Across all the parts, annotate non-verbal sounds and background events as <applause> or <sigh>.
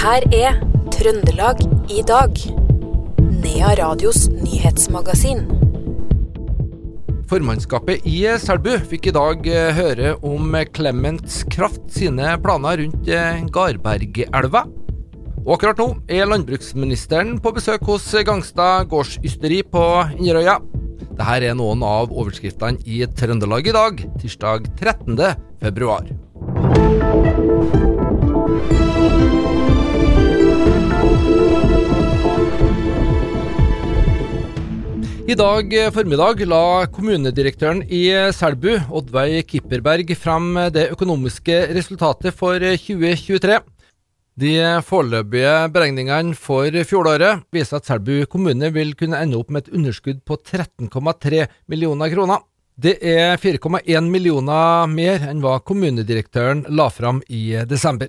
her er Trøndelag i dag. Nea Radios nyhetsmagasin. Formannskapet i Selbu fikk i dag eh, høre om Clements Kraft sine planer rundt eh, Garbergelva. Og akkurat nå er landbruksministeren på besøk hos Gangstad gårdsysteri på Inderøya. Dette er noen av overskriftene i Trøndelag i dag, tirsdag 13. februar. I dag formiddag la kommunedirektøren i Selbu, Oddveig Kipperberg, frem det økonomiske resultatet for 2023. De foreløpige beregningene for fjoråret viser at Selbu kommune vil kunne ende opp med et underskudd på 13,3 millioner kroner. Det er 4,1 millioner mer enn hva kommunedirektøren la fram i desember.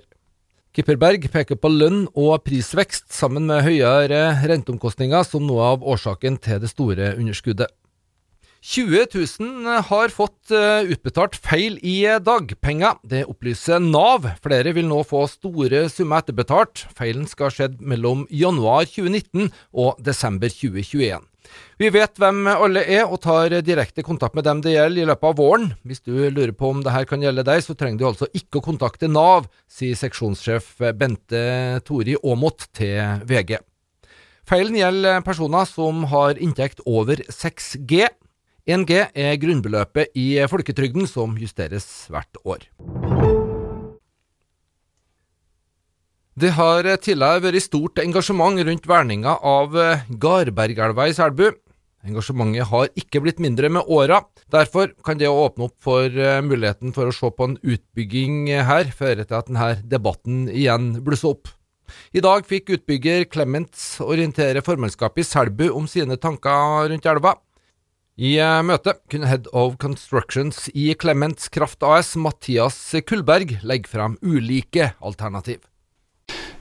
Kipperberg peker på lønn og prisvekst sammen med høyere renteomkostninger som noe av årsaken til det store underskuddet. 20 000 har fått eh, utbetalt feil i dagpenger. Det opplyser Nav. Flere vil nå få store summer etterbetalt. Feilen skal ha skjedd mellom januar 2019 og desember 2021. Vi vet hvem alle er, og tar direkte kontakt med dem det gjelder i løpet av våren. Hvis du lurer på om dette kan gjelde deg, så trenger du altså ikke å kontakte Nav, sier seksjonssjef Bente Tori Aamodt til VG. Feilen gjelder personer som har inntekt over 6G. 1G er grunnbeløpet i folketrygden, som justeres hvert år. Det har tidligere vært stort engasjement rundt verninga av eh, Garbergelva i Selbu. Engasjementet har ikke blitt mindre med åra. Derfor kan det å åpne opp for eh, muligheten for å se på en utbygging her, føre til at denne debatten igjen blusser opp. I dag fikk utbygger Clements orientere formannskapet i Selbu om sine tanker rundt elva. I eh, møtet kunne Head of Constructions i Clements Kraft AS, Mathias Kullberg, legge frem ulike alternativ.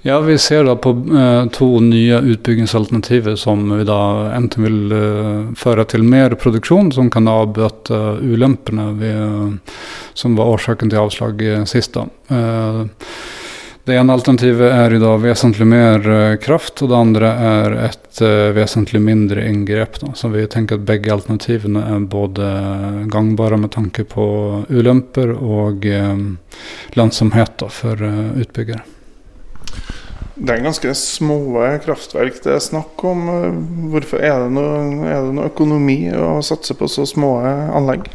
Ja, Vi ser da på eh, to nye utbyggingsalternativer som vi da enten vil eh, føre til mer produksjon, som kan avbøte ulempene eh, som var årsaken til avslag sist. da. Det ene alternativet er i dag vesentlig mer kraft, og det andre er et vesentlig mindre inngrep. Da. Så vi tenker at begge alternativene er både gangbare med tanke på ulemper og lønnsomhet for utbyggere. Det er ganske små kraftverk det er snakk om. Hvorfor er det noe, er det noe økonomi å satse på så små anlegg?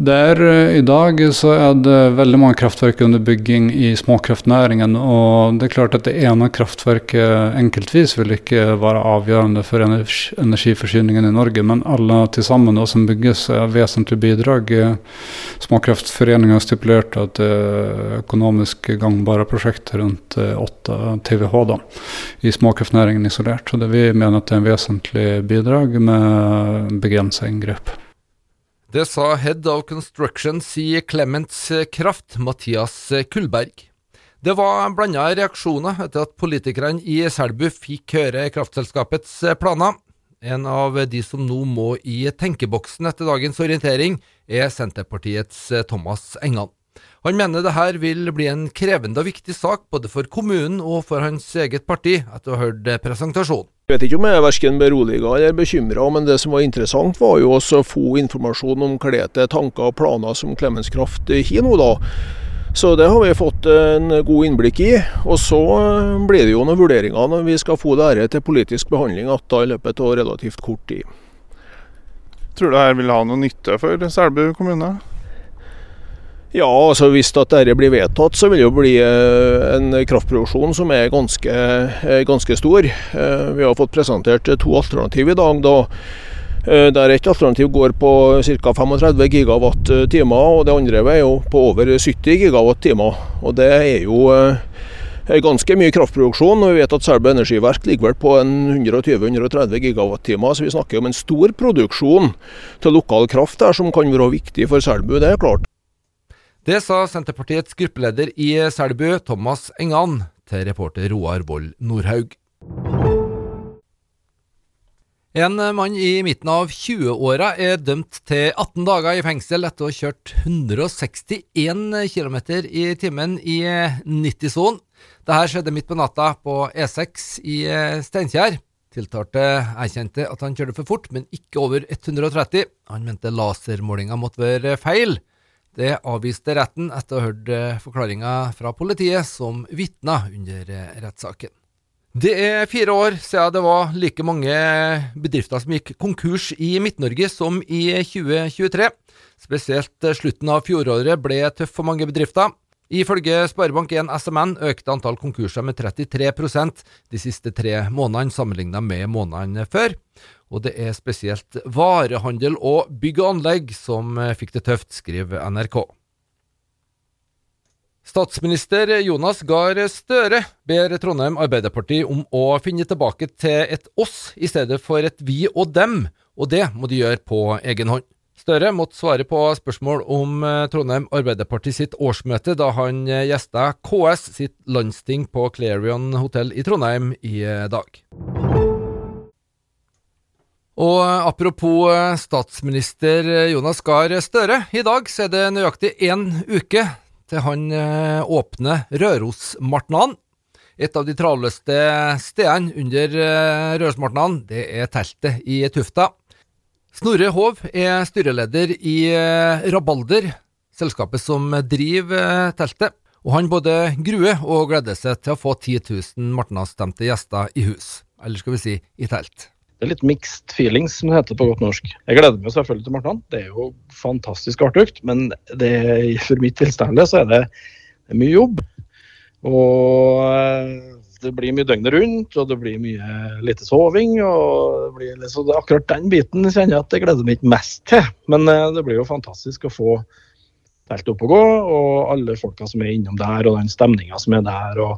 Der I dag så er det veldig mange kraftverk under bygging i småkraftnæringen. Og det er klart at det ene kraftverket enkeltvis vil ikke være avgjørende for energiforsyningen i Norge, men alle til sammen som bygges er vesentlig bidrag. Småkraftforeningen har stipulert at det er økonomisk gangbare prosjekter rundt 8 TWh da, i småkraftnæringen isolert. Så det vi mener at det er en vesentlig bidrag med begrensa inngrep. Det sa Head of Constructions i Clements Kraft, Mathias Kullberg. Det var blanda reaksjoner etter at politikerne i Selbu fikk høre kraftselskapets planer. En av de som nå må i tenkeboksen etter dagens orientering, er Senterpartiets Thomas Engan. Han mener det her vil bli en krevende og viktig sak både for kommunen og for hans eget parti, etter å ha hørt presentasjonen. Jeg vet ikke om jeg er verken beroliga eller bekymra, men det som var interessant var jo også å få informasjon om klete er tanker og planer som Klemens Kraft har nå, da. Så det har vi fått en god innblikk i. Og så blir det jo noen vurderinger når vi skal få dette til politisk behandling igjen i løpet av relativt kort tid. Tror du dette vil ha noe nytte for Selbu kommune? Ja, altså hvis dette blir vedtatt, så vil det jo bli eh, en kraftproduksjon som er ganske, eh, ganske stor. Eh, vi har fått presentert to alternativ i dag. da der et alternativ går på ca. 35 gigawatt-timer, og det andre er jo på over 70 gigawatt-timer. Og Det er jo ganske mye kraftproduksjon. og Vi vet at Selbu energiverk ligger vel på 120-130 gigawatt-timer, så vi snakker om en stor produksjon til lokal kraft der som kan være viktig for Selbu. Det er klart. Det sa Senterpartiets gruppeleder i Selbu, Thomas Engan, til reporter Roar Vold Nordhaug. En mann i midten av 20-åra er dømt til 18 dager i fengsel etter å ha kjørt 161 km i timen i 90-sonen. Dette skjedde midt på natta på E6 i Steinkjer. Tiltalte erkjente at han kjørte for fort, men ikke over 130. Han mente lasermålinga måtte være feil. Det avviste retten etter å ha hørt eh, forklaringa fra politiet, som vitna under eh, rettssaken. Det er fire år siden det var like mange bedrifter som gikk konkurs i Midt-Norge som i 2023. Spesielt slutten av fjoråret ble tøff for mange bedrifter. Ifølge Sparebank1 SMN økte antall konkurser med 33% de siste tre månedene sammenlignet med månedene før. Og det er spesielt varehandel og bygg og anlegg som fikk det tøft, skriver NRK. Statsminister Jonas Gahr Støre ber Trondheim Arbeiderparti om å finne tilbake til et oss i stedet for et vi og dem, og det må de gjøre på egen hånd. Støre måtte svare på spørsmål om eh, Trondheim Arbeiderparti sitt årsmøte da han eh, gjesta KS sitt landsting på Clarion hotell i Trondheim i eh, dag. Og apropos statsminister Jonas Gahr Støre. I dag så er det nøyaktig én uke til han åpner Rørosmartnan. Et av de travleste stedene under Rørosmartnan, det er teltet i Tufta. Snorre Hov er styreleder i eh, Rabalder, selskapet som driver eh, teltet. Og han både gruer og gleder seg til å få 10 000 Martna-stemte gjester i hus. Eller skal vi si i telt. Det er litt mixed feelings, som det heter på godt norsk. Jeg gleder meg selvfølgelig til Martland. Det er jo fantastisk artig, men det, for mitt tilstande så er det, mye jobb. Og eh, det blir mye døgnet rundt, og det blir mye lite soving. og liksom, Akkurat den biten kjenner jeg at jeg gleder meg ikke mest til. Men eh, det blir jo fantastisk å få teltet opp og gå, og alle folka som er innom der, og den stemninga som er der. og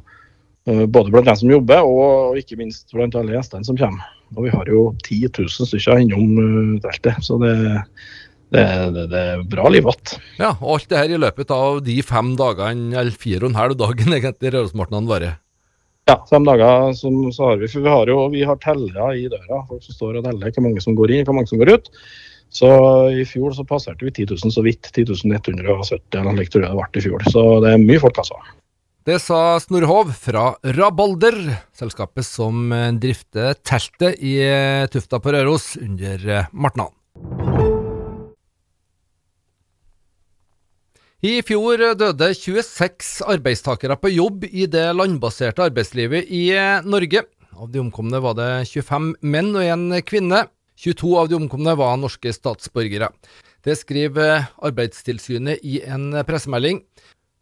uh, Både blant dem som jobber, og, ikke minst blant alle gjestene som kommer. Og vi har jo 10 000 stykker innom uh, teltet, så det, det, det, det, er bra liv igjen. Ja, og alt det her i løpet av de fem dagene, eller fire og en halv dagen <laughs> egentlig, Rørosmartnan varer? Ja, fem dager som, så har vi. For vi har jo vi har tellere i døra. Folk som står og teller hvor mange som går inn, hvor mange som går ut. Så i fjor så passerte vi 10 000 så vidt. 10 170 eller noe tror jeg det ble i fjor. Så det er mye folk, altså. Det sa Snorre Hov fra Rabalder, selskapet som drifter teltet i Tufta på Røros under Martnan. I fjor døde 26 arbeidstakere på jobb i det landbaserte arbeidslivet i Norge. Av de omkomne var det 25 menn og en kvinne. 22 av de omkomne var norske statsborgere. Det skriver Arbeidstilsynet i en pressemelding.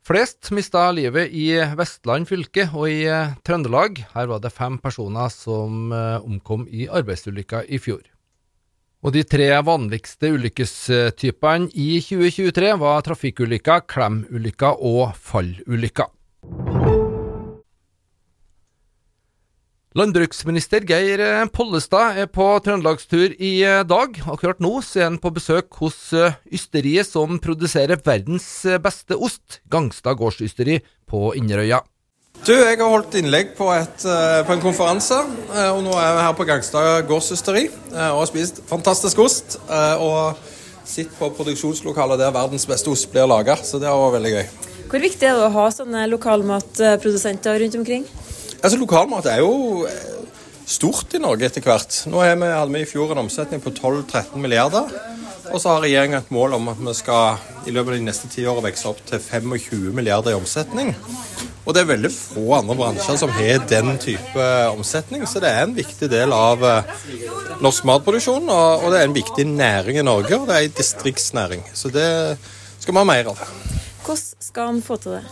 Flest mista livet i Vestland fylke og i Trøndelag. Her var det fem personer som omkom i arbeidsulykker i fjor. Og de tre vanligste ulykkestypene i 2023 var trafikkulykker, klemulykker og fallulykker. Landbruksminister Geir Pollestad er på trøndelagstur i dag. Akkurat nå er han på besøk hos ysteriet som produserer verdens beste ost, Gangstad gårdsysteri på Inderøya. Du, Jeg har holdt innlegg på, et, eh, på en konferanse, eh, og nå er vi her på Gangstad gårdsysteri eh, og har spist fantastisk ost. Og sitter på produksjonslokalet der verdens beste ost blir laga, så det var veldig gøy. Hvor viktig er det å ha sånne lokalmatprodusenter rundt omkring? Altså, Lokalmat er jo stort i Norge etter hvert. Nå vi, hadde vi i fjor en omsetning på 12-13 milliarder. Og så har regjeringa et mål om at vi skal i løpet av de neste ti årene vokse opp til 25 milliarder i omsetning. Og det er veldig få andre bransjer som har den type omsetning, så det er en viktig del av eh, norsk matproduksjon. Og det er en viktig næring i Norge, og det er en distriktsnæring. Så det skal vi ha mer av. Hvordan skal en få til det?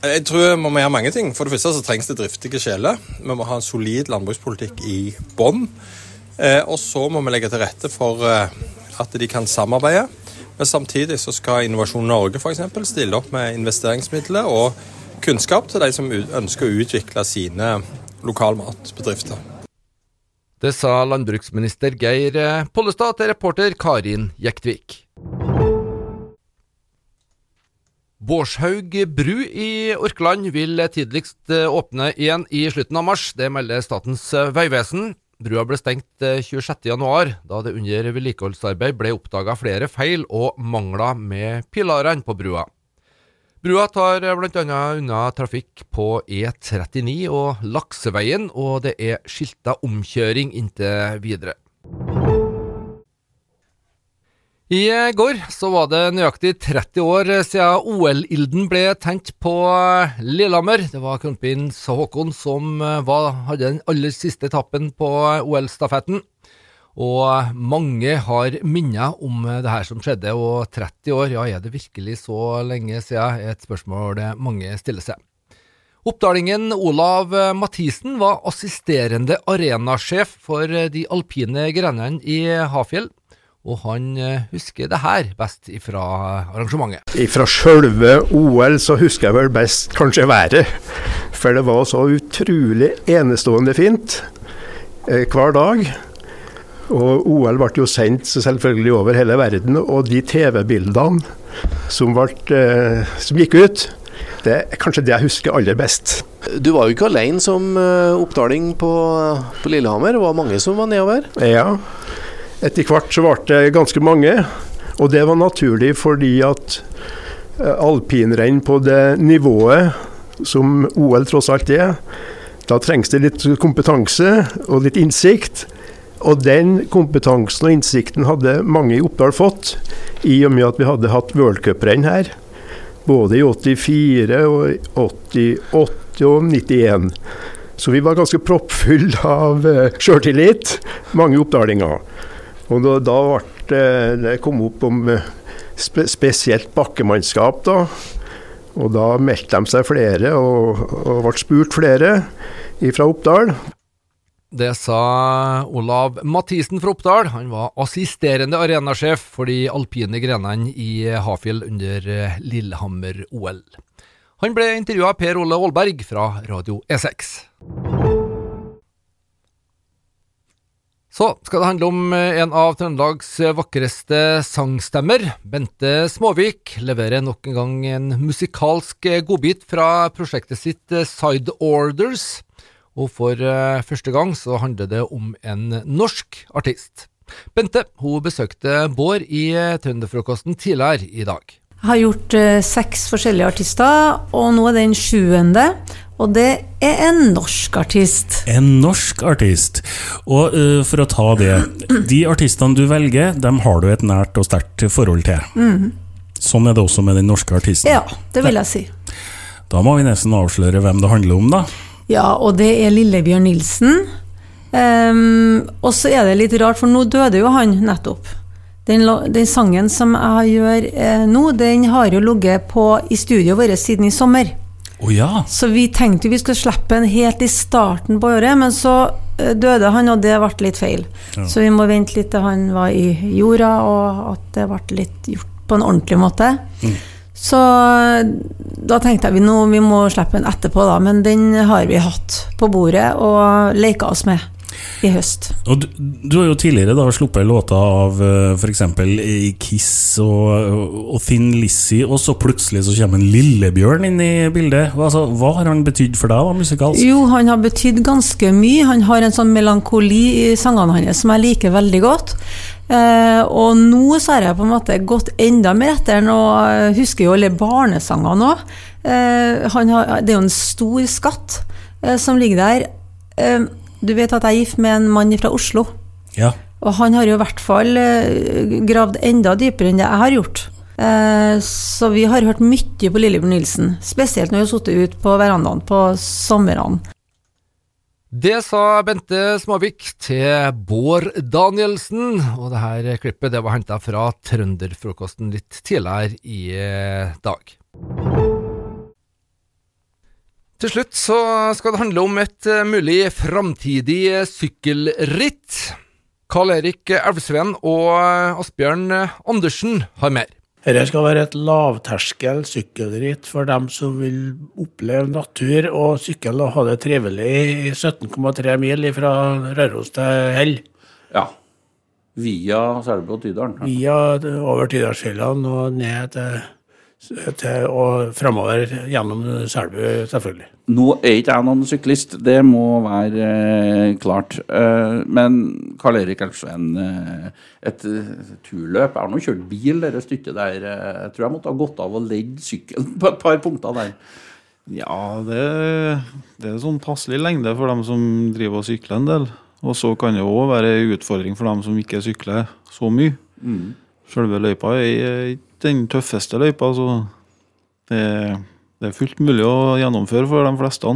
Jeg tror vi må gjøre mange ting. For det første så trengs det driftige sjeler. Vi må ha en solid landbrukspolitikk i bånn. Eh, og så må vi legge til rette for eh, at de kan samarbeide. Men samtidig så skal Innovasjon Norge f.eks. stille opp med investeringsmidler og kunnskap til de som ønsker å utvikle sine lokalmatbedrifter. Det sa landbruksminister Geir Pollestad til reporter Karin Jektvik. Bårdshaug bru i Orkland vil tidligst åpne igjen i slutten av mars. Det melder Statens vegvesen. Brua ble stengt 26.1, eh, da det under vedlikeholdsarbeid ble oppdaga flere feil og mangler med pilarene på brua. Brua tar bl.a. unna trafikk på E39 og Lakseveien, og det er skilta omkjøring inntil videre. I går så var det nøyaktig 30 år siden OL-ilden ble tent på Lillehammer. Det var kronprins Haakon som var, hadde den aller siste etappen på OL-stafetten. Og mange har minner om det her som skjedde, og 30 år, ja er det virkelig så lenge siden, er et spørsmål mange stiller seg. Oppdalingen Olav Mathisen var assisterende arenasjef for de alpine grenene i Hafjell og han eh, husker det her best fra arrangementet. Fra sjølve OL så husker jeg vel best kanskje været. For det var så utrolig enestående fint eh, hver dag. Og OL ble jo sendt selvfølgelig over hele verden, og de TV-bildene som, eh, som, gikk ut, det er kanskje det jeg husker aller best. Du var jo ikke alene som oppdaling på, på Lillehammer, det var mange som var nedover? Ja, etter hvert så ble det ganske mange, og det var naturlig fordi at eh, alpinrenn på det nivået som OL tross alt er, da trengs det litt kompetanse og litt innsikt. Og den kompetansen og innsikten hadde mange i Oppdal fått, i og med at vi hadde hatt worldcuprenn her. Både i 84, og 88 og 91. Så vi var ganske proppfulle av uh, sjøltillit, mange oppdalinger. Og da, da ble det kom opp om eh, spe, spesielt bakkemannskap, da. Og da meldte de seg flere, og, og ble spurt flere fra Oppdal. Det sa Olav Mathisen fra Oppdal. Han var assisterende arenasjef for de alpine grenene i Hafjell under eh, Lillehammer-OL. Han ble intervjua av Per Ole Aalberg fra Radio E6. Så skal det handle om eh, en av Trøndelags vakreste sangstemmer. Bente Småvik leverer nok en gang en musikalsk eh, godbit fra prosjektet sitt eh, Side Orders. Og for første gang så handler det om en norsk artist. Bente hun besøkte Bård i Trønderfrokosten tidligere i dag. Jeg har gjort seks forskjellige artister, og nå er den sjuende. Og det er en norsk artist. En norsk artist. Og uh, for å ta det De artistene du velger, dem har du et nært og sterkt forhold til. Mm. Sånn er det også med den norske artisten. Ja, det vil jeg si. Da må vi nesten avsløre hvem det handler om, da. Ja, og det er Lillebjørn Nilsen. Um, og så er det litt rart, for nå døde jo han nettopp. Den, den sangen som jeg gjør eh, nå, den har jo ligget i studioet vårt siden i sommer. Oh, ja. Så vi tenkte vi skulle slippe den helt i starten på året, men så eh, døde han, og det ble litt feil. Ja. Så vi må vente litt til han var i jorda, og at det ble litt gjort på en ordentlig måte. Mm. Så da tenkte jeg vi nå vi må slippe den etterpå, da. Men den har vi hatt på bordet og leka oss med i høst. Og du, du, har jo tidligere da sluppet låter av uh, f.eks. Kiss og, og, Thin Lizzie, og så plutselig så kommer en Lillebjørn inn i bildet. Altså, hva har han betydd for deg da, musikalsk? Jo, han har betydd ganske mye. Han har en sånn melankoli i sangene hans som jeg liker veldig godt. Uh, og nå så har jeg på en måte gått enda mer etter den, og husker jo alle barnesangene òg. Uh, det er jo en stor skatt uh, som ligger der. Du vet at jeg er gift med en mann fra Oslo. Ja. Og han har jo i hvert fall uh, gravd enda dypere enn det jeg har gjort. Uh, så vi har hørt mye på Lillebjørn Nilsen, spesielt når vi har sittet ute på verandaen på somrene. Det sa Bente Småvik til Bård Danielsen, og det her klippet det var henta fra Trønderfrokosten litt tidligere i eh, dag. Til slutt så skal det handle om et uh, mulig framtidig uh, sykkelritt. Karl Erik Elvsveen og uh, Asbjørn Andersen har mer. Dette skal være et lavterskel sykkelritt for dem som vil oppleve natur og sykkel og ha det trivelig i 17,3 mil fra Røros til Hell. Ja. Via Selbu og Tydalen? Via over Tydalsfjellene og ned til til, og framover gjennom Selbu, selvfølgelig. Nå er ikke jeg noen syklist, det må være eh, klart. Eh, men Karl Erik Elvsveen, eh, et eh, turløp Jeg har nå kjørt bil det stykket der. Eh, Jeg tror jeg måtte ha gått av og ledd sykkelen <laughs> på et par punkter der. Ja, det, det er sånn passelig lengde for dem som driver og sykler en del. Og så kan det òg være en utfordring for dem som ikke sykler så mye. Mm. Selve løypa er ikke den tøffeste løypa, så det, det er fullt mulig å gjennomføre for de fleste.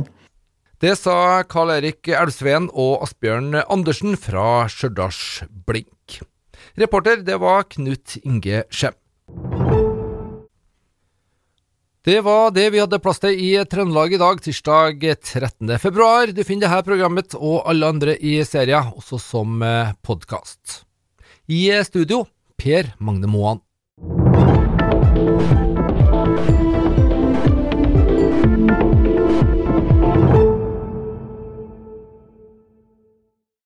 Det sa Karl Erik Elvsveen og Asbjørn Andersen fra Stjørdals Blink. Reporter, det var Knut Inge Skjem. Det var det vi hadde plass til i Trøndelag i dag, tirsdag 13. februar. Du finner dette programmet og alle andre i serien også som podkast. I studio, Per Magne Moan.